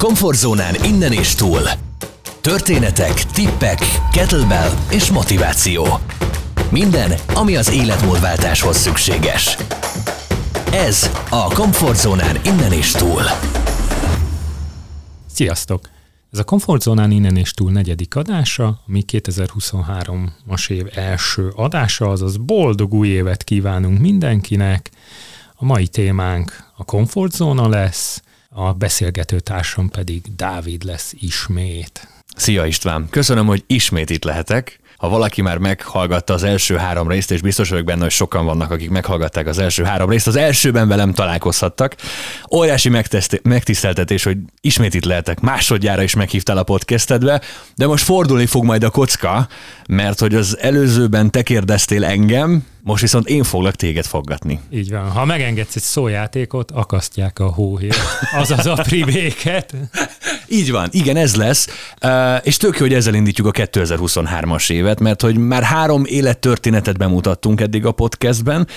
Komfortzónán innen és túl. Történetek, tippek, kettlebell és motiváció. Minden, ami az életmódváltáshoz szükséges. Ez a Komfortzónán innen és túl. Sziasztok! Ez a Komfortzónán innen és túl negyedik adása, ami 2023-as év első adása, azaz boldog új évet kívánunk mindenkinek. A mai témánk a komfortzóna lesz, a beszélgető társam pedig Dávid lesz ismét. Szia István! Köszönöm, hogy ismét itt lehetek. Ha valaki már meghallgatta az első három részt, és biztos vagyok benne, hogy sokan vannak, akik meghallgatták az első három részt, az elsőben velem találkozhattak. Óriási megtiszteltetés, hogy ismét itt lehetek, másodjára is meghívtál a podcastedbe, de most fordulni fog majd a kocka, mert hogy az előzőben te kérdeztél engem, most viszont én foglak téged foggatni. Így van. Ha megengedsz egy szójátékot, akasztják a hóhért, azaz a pribéket. Így van, igen, ez lesz. És tök jó, hogy ezzel indítjuk a 2023-as évet, mert hogy már három élettörténetet bemutattunk eddig a podcastben,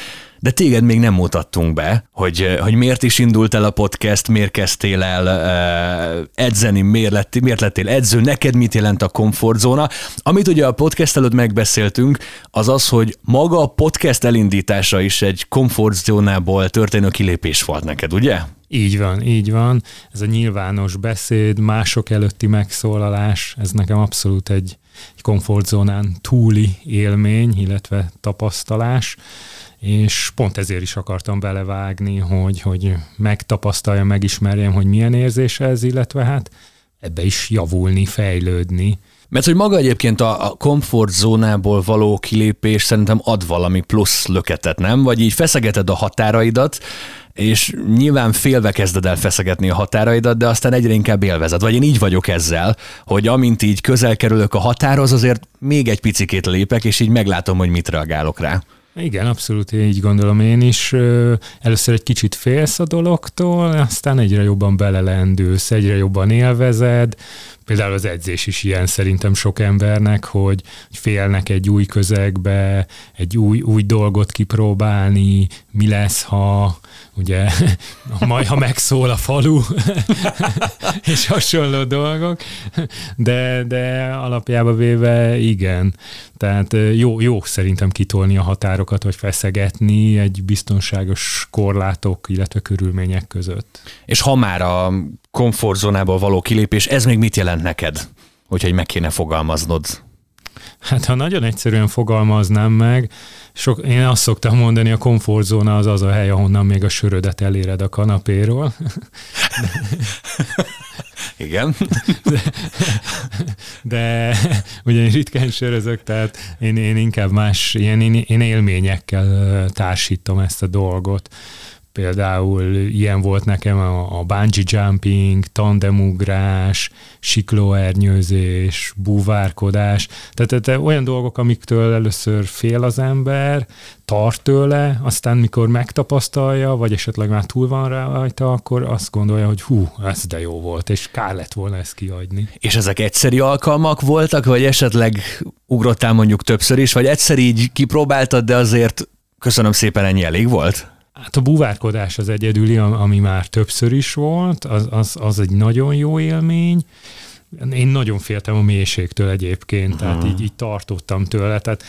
de téged még nem mutattunk be, hogy, hogy miért is indult el a podcast, miért kezdtél el uh, edzeni, miért, lett, miért lettél edző, neked mit jelent a komfortzóna. Amit ugye a podcast előtt megbeszéltünk, az az, hogy maga a podcast elindítása is egy komfortzónából történő kilépés volt neked, ugye? Így van, így van. Ez a nyilvános beszéd, mások előtti megszólalás, ez nekem abszolút egy, egy komfortzónán túli élmény, illetve tapasztalás és pont ezért is akartam belevágni, hogy, hogy megtapasztaljam, megismerjem, hogy milyen érzés ez, illetve hát ebbe is javulni, fejlődni. Mert hogy maga egyébként a, a komfortzónából való kilépés szerintem ad valami plusz löketet, nem? Vagy így feszegeted a határaidat, és nyilván félve kezded el feszegetni a határaidat, de aztán egyre inkább élvezed. Vagy én így vagyok ezzel, hogy amint így közel kerülök a határhoz, azért még egy picikét lépek, és így meglátom, hogy mit reagálok rá. Igen, abszolút így gondolom én is. Először egy kicsit félsz a dologtól, aztán egyre jobban belelendülsz, egyre jobban élvezed. Például az edzés is ilyen szerintem sok embernek, hogy félnek egy új közegbe, egy új, új dolgot kipróbálni, mi lesz, ha ugye, majd ha megszól a falu, és hasonló dolgok, de, de alapjába véve igen. Tehát jó, jó szerintem kitolni a határokat, vagy feszegetni egy biztonságos korlátok, illetve körülmények között. És ha már a komfortzónából való kilépés, ez még mit jelent neked, hogyha meg kéne fogalmaznod? Hát ha nagyon egyszerűen fogalmaznám meg, sok, én azt szoktam mondani, a komfortzóna az az a hely, ahonnan még a sörödet eléred a kanapéról. Igen. De, de ugye én ritkán sörözök, tehát én, én inkább más, ilyen, én, én élményekkel társítom ezt a dolgot. Például ilyen volt nekem a, a bungee jumping, tandemugrás, siklóernyőzés, búvárkodás. Tehát, tehát olyan dolgok, amiktől először fél az ember, tart tőle, aztán mikor megtapasztalja, vagy esetleg már túl van rajta, akkor azt gondolja, hogy hú, ez de jó volt, és kár lett volna ezt kiadni. És ezek egyszeri alkalmak voltak, vagy esetleg ugrottál mondjuk többször is, vagy egyszer így kipróbáltad, de azért köszönöm szépen, ennyi elég volt? Hát a búvárkodás az egyedüli, ami már többször is volt, az, az, az egy nagyon jó élmény. Én nagyon féltem a mélységtől egyébként, tehát így, így tartottam tőle. Tehát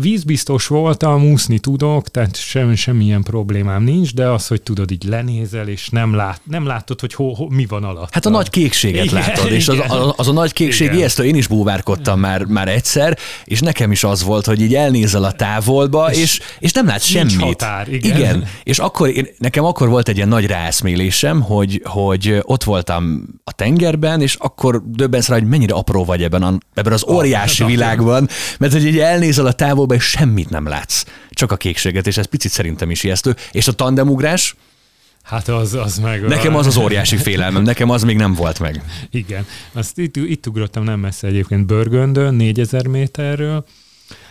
vízbiztos voltam, úszni tudok, tehát sem, semmilyen problémám nincs, de az, hogy tudod, így lenézel, és nem, lát, nem látod, hogy ho, ho, mi van alatt. Hát a nagy kékséget igen, látod, és az, az, az a nagy kékség igen. ijesztő, én is búvárkodtam már, már egyszer, és nekem is az volt, hogy így elnézel a távolba, és, és, és nem látsz semmit. Határ, igen. igen. És akkor én, nekem akkor volt egy ilyen nagy ráeszmélésem, hogy, hogy ott voltam a tengerben, és akkor döbbensz rá, hogy mennyire apró vagy ebben, a, ebben az óriási ah, világban, mert hogy így elnézel a távolba, és semmit nem látsz. Csak a kékséget, és ez picit szerintem is ijesztő. És a tandemugrás, Hát az, az meg... Nekem az az óriási félelmem, nekem az még nem volt meg. Igen, azt itt, itt ugrottam nem messze egyébként Börgöndön, 4000 méterről,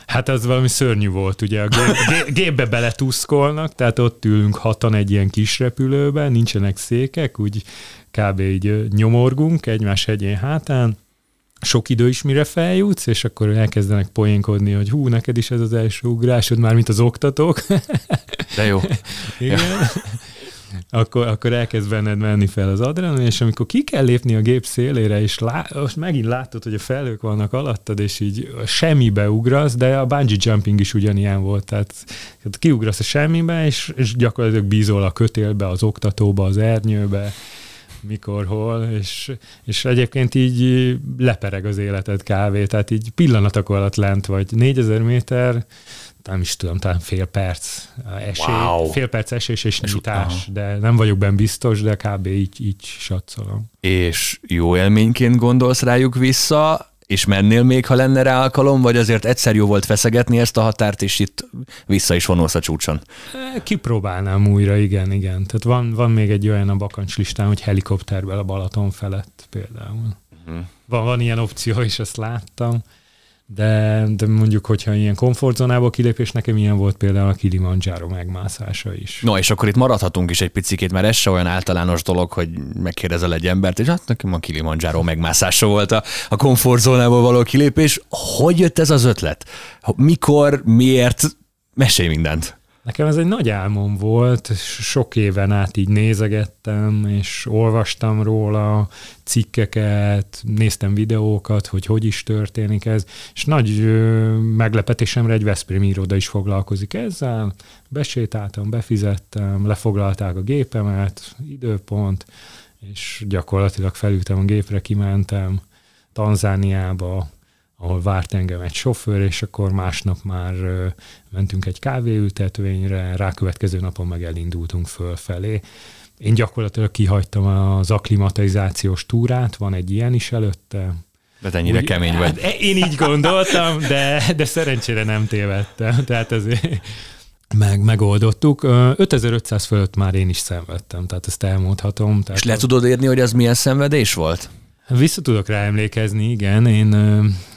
Hát ez valami szörnyű volt, ugye a gép, gépbe beletúszkolnak, tehát ott ülünk hatan egy ilyen kis repülőben, nincsenek székek, úgy kb. így nyomorgunk egymás hegyén hátán, sok idő is, mire feljutsz, és akkor elkezdenek poénkodni, hogy hú, neked is ez az első ugrásod, már mint az oktatók. De jó. Igen. Akkor, akkor elkezd benned menni fel az adrenalin, és amikor ki kell lépni a gép szélére, és lá, most megint látod, hogy a felhők vannak alattad, és így semmibe ugrasz, de a bungee jumping is ugyanilyen volt, tehát kiugrasz a semmibe, és, és gyakorlatilag bízol a kötélbe, az oktatóba, az ernyőbe, mikor, hol, és, és egyébként így lepereg az életed kávé, tehát így pillanatok alatt lent vagy. 4000 méter, nem is tudom, talán fél perc esély, wow. fél perc esés és nyitás, de nem vagyok benne biztos, de kb. így, így satszolom. És jó élményként gondolsz rájuk vissza, és mennél még, ha lenne rá alkalom, vagy azért egyszer jó volt feszegetni ezt a határt, és itt vissza is vonulsz a csúcson? Kipróbálnám újra, igen, igen. Tehát van, van még egy olyan a bakancs listán, hogy helikopterben a Balaton felett például. Uh-huh. Van, van ilyen opció, és ezt láttam de, de mondjuk, hogyha ilyen komfortzónából kilépés, nekem ilyen volt például a Kilimanjaro megmászása is. No, és akkor itt maradhatunk is egy picit, mert ez se olyan általános dolog, hogy megkérdezel egy embert, és hát nekem a Kilimanjaro megmászása volt a, a komfortzónából való kilépés. Hogy jött ez az ötlet? Mikor, miért? Mesélj mindent. Nekem ez egy nagy álmom volt, sok éven át így nézegettem, és olvastam róla cikkeket, néztem videókat, hogy hogy is történik ez, és nagy meglepetésemre egy Veszprém iroda is foglalkozik ezzel. Besétáltam, befizettem, lefoglalták a gépemet, időpont, és gyakorlatilag felültem a gépre, kimentem Tanzániába, ahol várt engem egy sofőr, és akkor másnap már mentünk egy kávéültetvényre, rákövetkező napon meg elindultunk fölfelé. Én gyakorlatilag kihagytam az aklimatizációs túrát, van egy ilyen is előtte. De ennyire Úgy, kemény vagy. Hát, én így gondoltam, de, de szerencsére nem tévedtem. Tehát ezért meg, megoldottuk. 5500 fölött már én is szenvedtem, tehát ezt elmondhatom. Tehát És le tudod érni, hogy ez milyen szenvedés volt? Vissza tudok rá emlékezni, igen. Én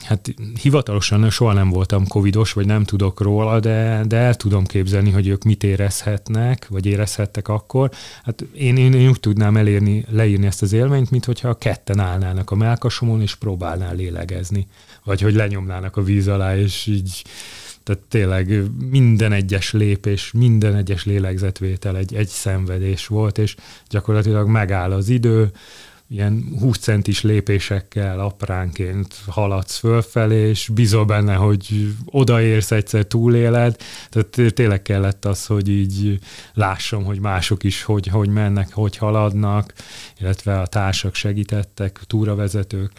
hát hivatalosan soha nem voltam covidos, vagy nem tudok róla, de, de el tudom képzelni, hogy ők mit érezhetnek, vagy érezhettek akkor. Hát én, én, én úgy tudnám elérni, leírni ezt az élményt, mint hogyha ketten állnának a melkasomon, és próbálnál lélegezni. Vagy hogy lenyomnának a víz alá, és így tehát tényleg minden egyes lépés, minden egyes lélegzetvétel egy, egy szenvedés volt, és gyakorlatilag megáll az idő, ilyen 20 centis lépésekkel apránként haladsz fölfelé, és bízol benne, hogy odaérsz egyszer, túléled. Tehát tényleg kellett az, hogy így lássam, hogy mások is hogy, hogy mennek, hogy haladnak, illetve a társak segítettek, túravezetők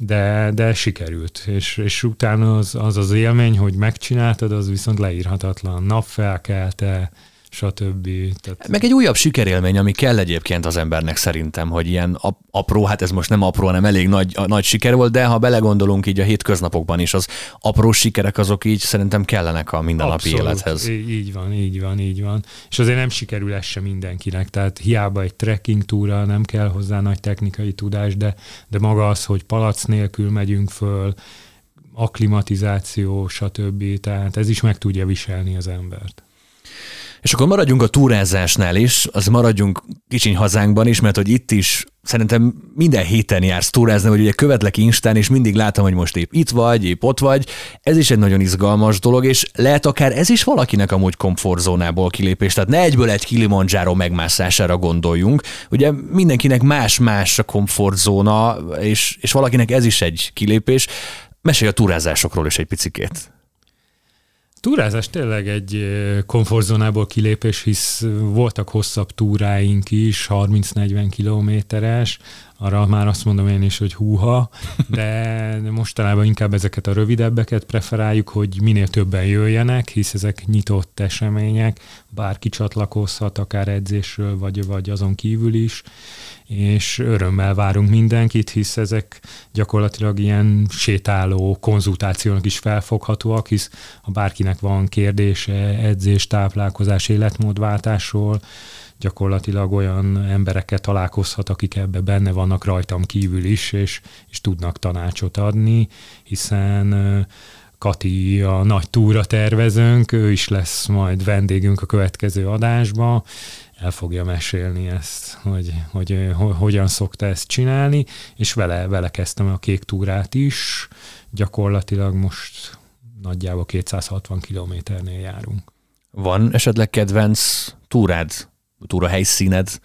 de, de sikerült, és, és utána az, az az élmény, hogy megcsináltad, az viszont leírhatatlan. Napfelkelte, stb. Tehát... Meg egy újabb sikerélmény, ami kell egyébként az embernek szerintem, hogy ilyen apró, hát ez most nem apró, hanem elég nagy, nagy siker volt, de ha belegondolunk így a hétköznapokban is, az apró sikerek azok így szerintem kellenek a mindennapi Abszolút. élethez. Így van, így van, így van. És azért nem sikerül ez sem mindenkinek, tehát hiába egy trekking túra nem kell hozzá nagy technikai tudás, de, de maga az, hogy palac nélkül megyünk föl, aklimatizáció, stb. Tehát ez is meg tudja viselni az embert. És akkor maradjunk a túrázásnál is, az maradjunk kicsiny hazánkban is, mert hogy itt is szerintem minden héten jársz túrázni, vagy ugye követlek Instán, és mindig látom, hogy most épp itt vagy, épp ott vagy. Ez is egy nagyon izgalmas dolog, és lehet akár ez is valakinek amúgy komfortzónából kilépés. Tehát ne egyből egy Kilimanjaro megmászására gondoljunk. Ugye mindenkinek más-más a komfortzóna, és, és valakinek ez is egy kilépés. Mesélj a túrázásokról is egy picikét. Túrázás tényleg egy komfortzónából kilépés, hisz voltak hosszabb túráink is, 30-40 kilométeres, arra már azt mondom én is, hogy húha, de mostanában inkább ezeket a rövidebbeket preferáljuk, hogy minél többen jöjjenek, hisz ezek nyitott események, bárki csatlakozhat, akár edzésről, vagy, vagy azon kívül is, és örömmel várunk mindenkit, hisz ezek gyakorlatilag ilyen sétáló konzultációnak is felfoghatóak, hisz ha bárkinek van kérdése edzés, táplálkozás, életmódváltásról, gyakorlatilag olyan emberekkel találkozhat, akik ebbe benne vannak rajtam kívül is, és, és tudnak tanácsot adni, hiszen Kati a nagy túra tervezőnk, ő is lesz majd vendégünk a következő adásba, el fogja mesélni ezt, hogy, hogy, hogy hogyan szokta ezt csinálni, és vele, vele kezdtem a kék túrát is, gyakorlatilag most nagyjából 260 kilométernél járunk. Van esetleg kedvenc túrád túra helyszíned?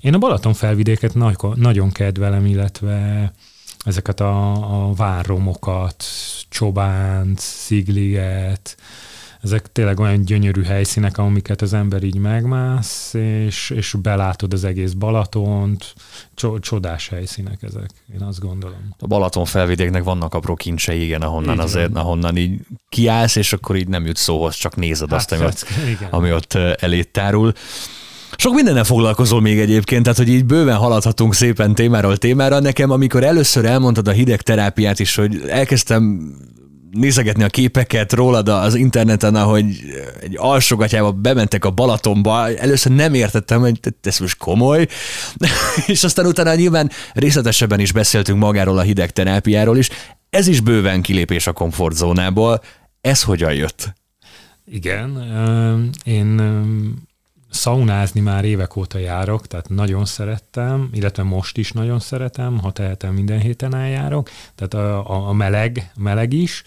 Én a Balaton felvidéket nagy, nagyon kedvelem, illetve ezeket a, a várromokat, Csobánt, Szigliget, ezek tényleg olyan gyönyörű helyszínek, amiket az ember így megmász, és, és belátod az egész Balatont, csodás helyszínek ezek, én azt gondolom. A Balaton felvidéknek vannak apró kincsei, igen, ahonnan így azért, van. ahonnan így kiállsz, és akkor így nem jut szóhoz, csak nézed hát, azt, ami, ott, ami ott elét tárul. Sok mindennel foglalkozol még egyébként, tehát hogy így bőven haladhatunk szépen témáról témára. Nekem, amikor először elmondtad a hideg terápiát is, hogy elkezdtem nézegetni a képeket rólad az interneten, ahogy egy alsogatjába bementek a Balatonba, először nem értettem, hogy ez most komoly, és aztán utána nyilván részletesebben is beszéltünk magáról a hideg terápiáról is. Ez is bőven kilépés a komfortzónából. Ez hogyan jött? Igen, én szaunázni már évek óta járok, tehát nagyon szerettem, illetve most is nagyon szeretem, ha tehetem, minden héten eljárok, tehát a, a, a meleg, meleg is,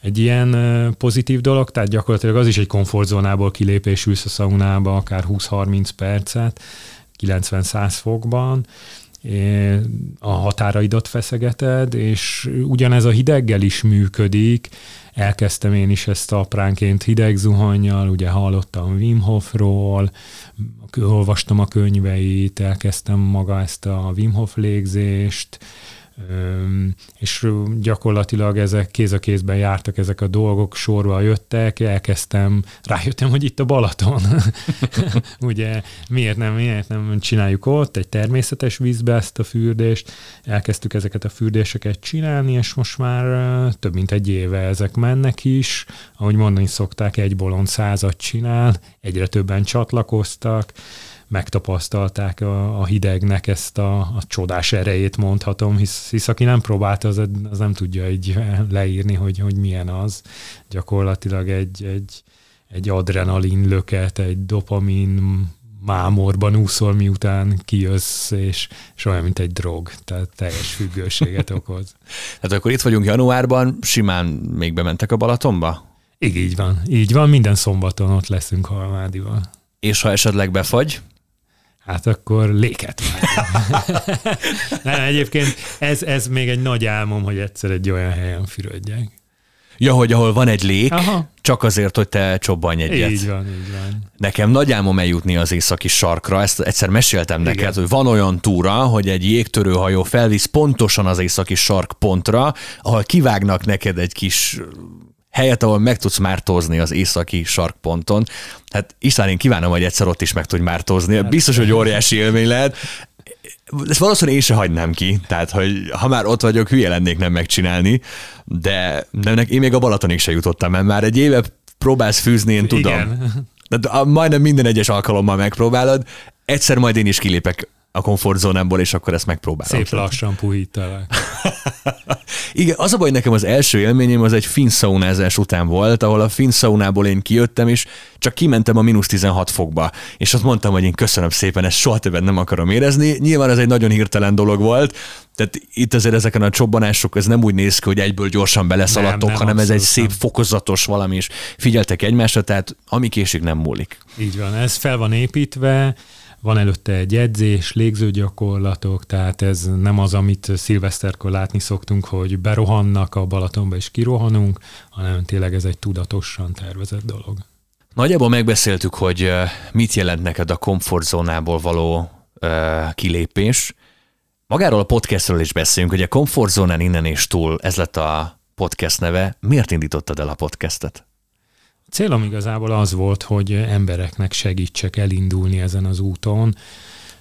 egy ilyen pozitív dolog, tehát gyakorlatilag az is egy komfortzónából kilépés, ülsz a szaunába akár 20-30 percet, 90-100 fokban, a határaidat feszegeted, és ugyanez a hideggel is működik, elkezdtem én is ezt apránként hideg zuhanyjal, ugye hallottam Wim Hofról, olvastam a könyveit, elkezdtem maga ezt a Wim Hof légzést, és gyakorlatilag ezek kéz a kézben jártak ezek a dolgok, sorba jöttek, elkezdtem, rájöttem, hogy itt a Balaton. Ugye miért nem, miért nem csináljuk ott egy természetes vízbe ezt a fürdést, elkezdtük ezeket a fürdéseket csinálni, és most már több mint egy éve ezek mennek is, ahogy mondani szokták, egy bolond százat csinál, egyre többen csatlakoztak, megtapasztalták a, a hidegnek ezt a, a csodás erejét mondhatom, hisz, hisz aki nem próbálta, az, az nem tudja így leírni, hogy, hogy milyen az. Gyakorlatilag egy, egy, egy adrenalin löket, egy dopamin mámorban úszol, miután kijössz, és, és olyan, mint egy drog, tehát teljes függőséget okoz. Tehát akkor itt vagyunk januárban, simán még bementek a Balatonba? Igen, így van. Így van, minden szombaton ott leszünk Halmádival. És ha esetleg befagy? Hát akkor léket Nem, egyébként ez, ez még egy nagy álmom, hogy egyszer egy olyan helyen fürödjek. Ja, hogy ahol van egy lék, Aha. csak azért, hogy te csobbanj egyet. Így van, így van. Nekem nagy álmom eljutni az északi sarkra, ezt egyszer meséltem Igen. neked, hogy van olyan túra, hogy egy jégtörőhajó felvisz pontosan az északi sark pontra, ahol kivágnak neked egy kis helyet, ahol meg tudsz mártózni az északi sarkponton. Hát István, én kívánom, hogy egyszer ott is meg tudj mártózni. Hát, Biztos, hogy óriási élmény lehet. Ezt valószínűleg én se hagynám ki, tehát hogy ha már ott vagyok, hülye lennék nem megcsinálni, de, de én még a Balatonig se jutottam, mert már egy éve próbálsz fűzni, én tudom. Igen. De majdnem minden egyes alkalommal megpróbálod, egyszer majd én is kilépek a komfortzónámból, és akkor ezt megpróbálom. Szép lassan puhítalak. Igen, az a baj, nekem az első élményem az egy finn szaunázás után volt, ahol a finn szaunából én kijöttem, és csak kimentem a mínusz 16 fokba, és azt mondtam, hogy én köszönöm szépen, ezt soha többet nem akarom érezni. Nyilván ez egy nagyon hirtelen dolog volt, tehát itt azért ezeken a csobbanások, ez nem úgy néz ki, hogy egyből gyorsan beleszaladtok, nem, nem, hanem ez egy szép nem. fokozatos valami, és figyeltek egymásra, tehát ami késik nem múlik. Így van, ez fel van építve, van előtte egy edzés, légzőgyakorlatok, tehát ez nem az, amit szilveszterkor látni szoktunk, hogy berohannak a Balatonba és kirohanunk, hanem tényleg ez egy tudatosan tervezett dolog. Nagyjából megbeszéltük, hogy mit jelent neked a komfortzónából való uh, kilépés. Magáról a podcastről is beszélünk, hogy a komfortzónán innen és túl, ez lett a podcast neve. Miért indítottad el a podcastet? Célom igazából az volt, hogy embereknek segítsek elindulni ezen az úton,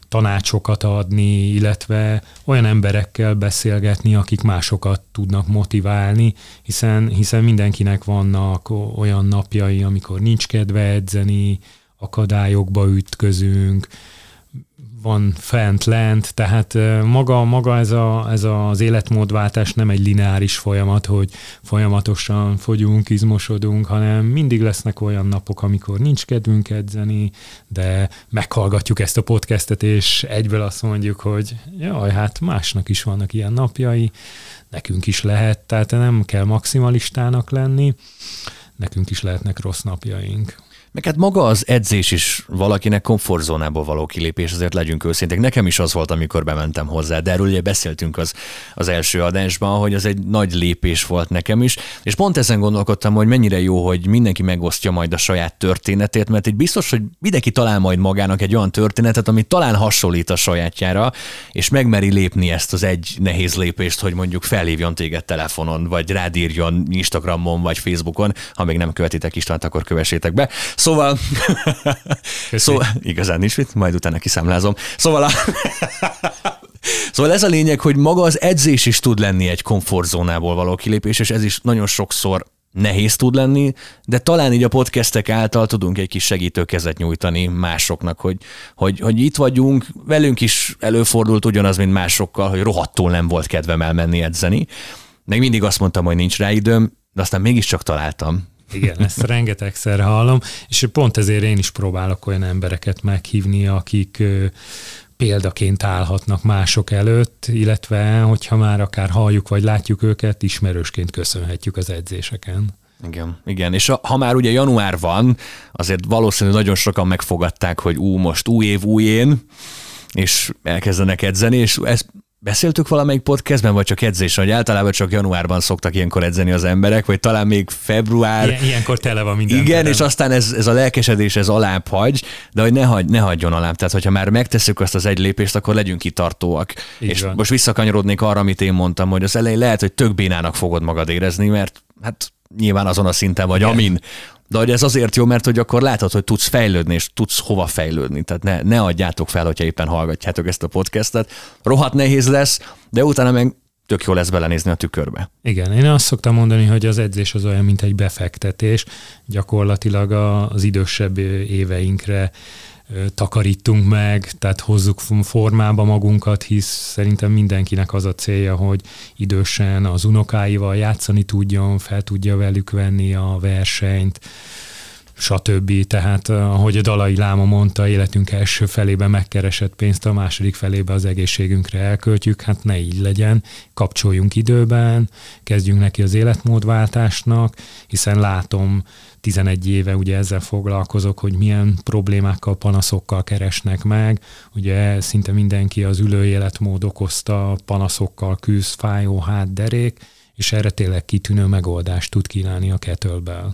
tanácsokat adni, illetve olyan emberekkel beszélgetni, akik másokat tudnak motiválni, hiszen, hiszen mindenkinek vannak olyan napjai, amikor nincs kedve edzeni, akadályokba ütközünk, van fent, lent, tehát maga, maga ez, a, ez az életmódváltás nem egy lineáris folyamat, hogy folyamatosan fogyunk, izmosodunk, hanem mindig lesznek olyan napok, amikor nincs kedvünk edzeni, de meghallgatjuk ezt a podcastet, és egyből azt mondjuk, hogy jaj, hát másnak is vannak ilyen napjai, nekünk is lehet, tehát nem kell maximalistának lenni, nekünk is lehetnek rossz napjaink. Meg hát maga az edzés is valakinek komfortzónából való kilépés, azért legyünk őszinték. Nekem is az volt, amikor bementem hozzá, de erről ugye beszéltünk az, az első adásban, hogy az egy nagy lépés volt nekem is, és pont ezen gondolkodtam, hogy mennyire jó, hogy mindenki megosztja majd a saját történetét, mert egy biztos, hogy mindenki talál majd magának egy olyan történetet, ami talán hasonlít a sajátjára, és megmeri lépni ezt az egy nehéz lépést, hogy mondjuk felhívjon téged telefonon, vagy rádírjon Instagramon, vagy Facebookon, ha még nem követitek Istvánt, akkor kövessétek be. Szóval, szóval igazán nincs mit, majd utána kiszámlázom. Szóval a, Szóval ez a lényeg, hogy maga az edzés is tud lenni egy komfortzónából való kilépés, és ez is nagyon sokszor nehéz tud lenni, de talán így a podcastek által tudunk egy kis segítőkezet nyújtani másoknak, hogy, hogy, hogy itt vagyunk, velünk is előfordult ugyanaz, mint másokkal, hogy rohadtul nem volt kedvem elmenni edzeni. Még mindig azt mondtam, hogy nincs rá időm, de aztán mégiscsak találtam. Igen, ezt rengetegszer hallom, és pont ezért én is próbálok olyan embereket meghívni, akik példaként állhatnak mások előtt, illetve hogyha már akár halljuk vagy látjuk őket, ismerősként köszönhetjük az edzéseken. Igen, igen. És ha már ugye január van, azért valószínűleg nagyon sokan megfogadták, hogy ú, most új év, új én, és elkezdenek edzeni, és ez Beszéltük valamelyik podcastben, vagy csak edzés, hogy általában csak januárban szoktak ilyenkor edzeni az emberek, vagy talán még február. Ilyen, ilyenkor tele van minden. Igen, terem. és aztán ez, ez a lelkesedés, ez alább hagy, de hogy ne, hagy, ne hagyjon alább. Tehát, hogyha már megtesszük azt az egy lépést, akkor legyünk kitartóak. Így és van. most visszakanyarodnék arra, amit én mondtam, hogy az elején lehet, hogy tök bénának fogod magad érezni, mert hát nyilván azon a szinten vagy, Igen. amin de hogy ez azért jó, mert hogy akkor látod, hogy tudsz fejlődni, és tudsz hova fejlődni. Tehát ne, ne adjátok fel, hogyha éppen hallgatjátok ezt a podcastet. Rohadt nehéz lesz, de utána meg tök jó lesz belenézni a tükörbe. Igen, én azt szoktam mondani, hogy az edzés az olyan, mint egy befektetés, gyakorlatilag az idősebb éveinkre takarítunk meg, tehát hozzuk formába magunkat, hisz szerintem mindenkinek az a célja, hogy idősen az unokáival játszani tudjon, fel tudja velük venni a versenyt, stb. Tehát, ahogy a Dalai Láma mondta, életünk első felében megkeresett pénzt, a második felében az egészségünkre elköltjük, hát ne így legyen, kapcsoljunk időben, kezdjünk neki az életmódváltásnak, hiszen látom 11 éve ugye ezzel foglalkozok, hogy milyen problémákkal, panaszokkal keresnek meg. Ugye szinte mindenki az ülő életmód okozta panaszokkal küzd, fájó hát, derék, és erre tényleg kitűnő megoldást tud kínálni a kettlebell.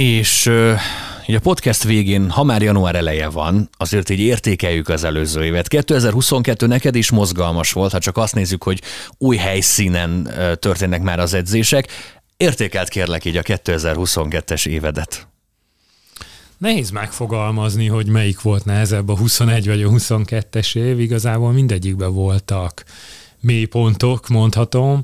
És uh, a podcast végén, ha már január eleje van, azért így értékeljük az előző évet. 2022 neked is mozgalmas volt, ha csak azt nézzük, hogy új helyszínen történnek már az edzések. Értékelt kérlek így a 2022-es évedet. Nehéz megfogalmazni, hogy melyik volt nehezebb, a 21 vagy a 22-es év. Igazából mindegyikben voltak mélypontok, mondhatom.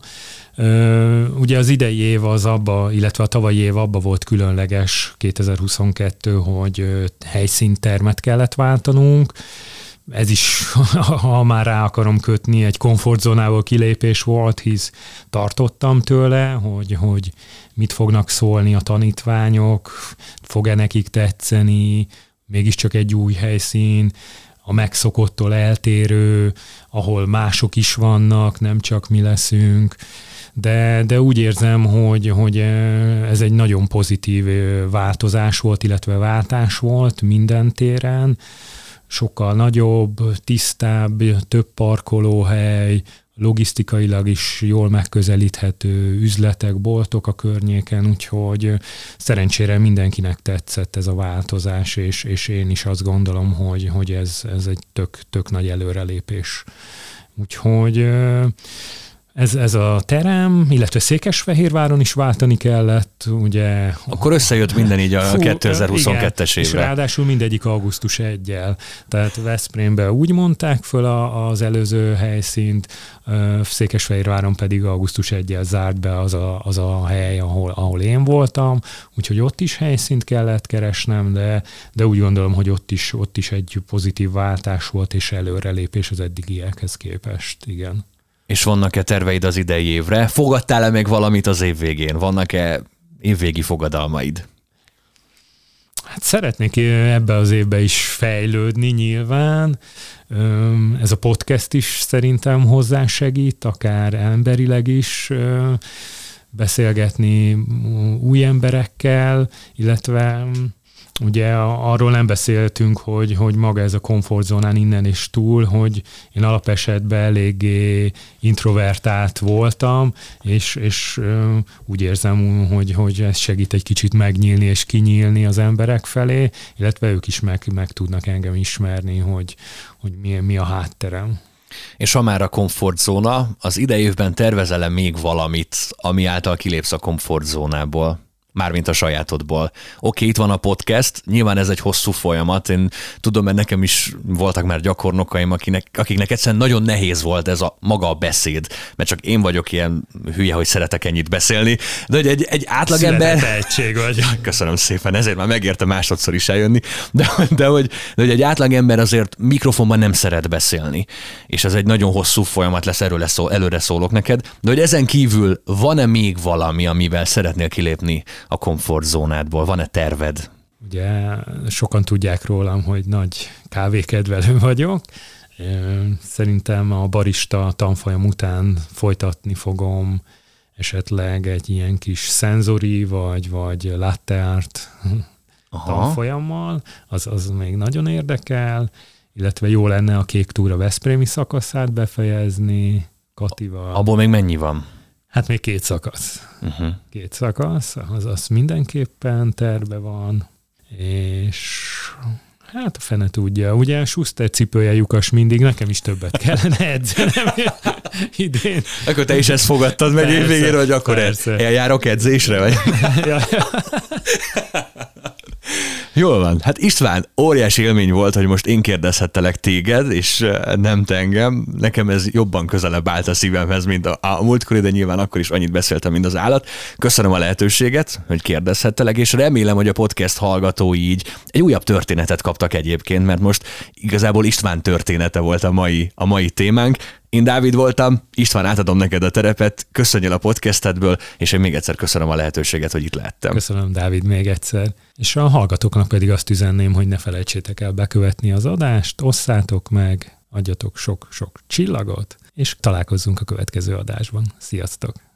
Ugye az idei év az abba, illetve a tavalyi év abba volt különleges 2022, hogy helyszíntermet kellett váltanunk, ez is, ha már rá akarom kötni, egy komfortzónából kilépés volt, hisz tartottam tőle, hogy, hogy mit fognak szólni a tanítványok, fog-e nekik tetszeni, mégiscsak egy új helyszín, a megszokottól eltérő, ahol mások is vannak, nem csak mi leszünk, de, de úgy érzem, hogy, hogy ez egy nagyon pozitív változás volt, illetve váltás volt minden téren, sokkal nagyobb, tisztább, több parkolóhely, logisztikailag is jól megközelíthető üzletek, boltok a környéken, úgyhogy szerencsére mindenkinek tetszett ez a változás, és, és én is azt gondolom, hogy, hogy ez, ez egy tök, tök nagy előrelépés. Úgyhogy ez, ez a terem, illetve Székesfehérváron is váltani kellett, ugye. Akkor összejött minden így a Fú, 2022-es évre. És ráadásul mindegyik augusztus 1 Tehát Veszprémben úgy mondták föl a, az előző helyszínt, Székesfehérváron pedig augusztus 1 zárt be az a, az a hely, ahol, ahol én voltam, úgyhogy ott is helyszínt kellett keresnem, de, de úgy gondolom, hogy ott is, ott is egy pozitív váltás volt és előrelépés az eddigiekhez képest, igen. És vannak-e terveid az idei évre? Fogadtál-e meg valamit az év végén? Vannak-e évvégi fogadalmaid? Hát szeretnék ebbe az évbe is fejlődni nyilván. Ez a podcast is szerintem hozzásegít, akár emberileg is beszélgetni új emberekkel, illetve Ugye arról nem beszéltünk, hogy, hogy maga ez a komfortzónán innen és túl, hogy én alapesetben eléggé introvertált voltam, és, és úgy érzem, hogy, hogy ez segít egy kicsit megnyílni és kinyílni az emberek felé, illetve ők is meg, meg tudnak engem ismerni, hogy, hogy mi, mi a hátterem. És ha már a komfortzóna, az idejévben tervezel még valamit, ami által kilépsz a komfortzónából? Mármint a sajátodból. Oké, okay, itt van a podcast, nyilván ez egy hosszú folyamat, én tudom, mert nekem is voltak már gyakornokaim, akinek, akiknek egyszerűen nagyon nehéz volt ez a maga a beszéd, mert csak én vagyok ilyen hülye, hogy szeretek ennyit beszélni, de hogy egy, egy átlagember... tehetség vagy. Köszönöm szépen, ezért már megérte másodszor is eljönni, de, de, hogy, de hogy egy átlagember azért mikrofonban nem szeret beszélni, és ez egy nagyon hosszú folyamat lesz, erről lesz szó, előre szólok neked, de hogy ezen kívül van-e még valami, amivel szeretnél kilépni a komfortzónádból? Van-e terved? Ugye sokan tudják rólam, hogy nagy kávékedvelő vagyok. Szerintem a barista tanfolyam után folytatni fogom esetleg egy ilyen kis szenzori vagy, vagy latte art tanfolyammal, az, az még nagyon érdekel, illetve jó lenne a kék túra Veszprémi szakaszát befejezni Katival. Abból még mennyi van? Hát még két szakasz. Uh-huh. Két szakasz, az, az mindenképpen terve van, és hát a fene tudja. Ugye Schuster cipője lyukas mindig, nekem is többet kellene edzenem idén. Akkor te is ezt fogadtad meg évvégére, hogy akkor persze. eljárok edzésre, vagy? ja, ja. Jól van. Hát István, óriási élmény volt, hogy most én kérdezhettelek téged, és nem te engem. Nekem ez jobban közelebb állt a szívemhez, mint a, a múltkor, de nyilván akkor is annyit beszéltem, mint az állat. Köszönöm a lehetőséget, hogy kérdezhettelek, és remélem, hogy a podcast hallgatói így egy újabb történetet kaptak egyébként, mert most igazából István története volt a mai, a mai témánk. Én Dávid voltam, István, átadom neked a terepet, köszönjél a podcastedből, és én még egyszer köszönöm a lehetőséget, hogy itt lehettem. Köszönöm, Dávid, még egyszer. És a hallgatóknak pedig azt üzenném, hogy ne felejtsétek el bekövetni az adást, osszátok meg, adjatok sok-sok csillagot, és találkozzunk a következő adásban. Sziasztok!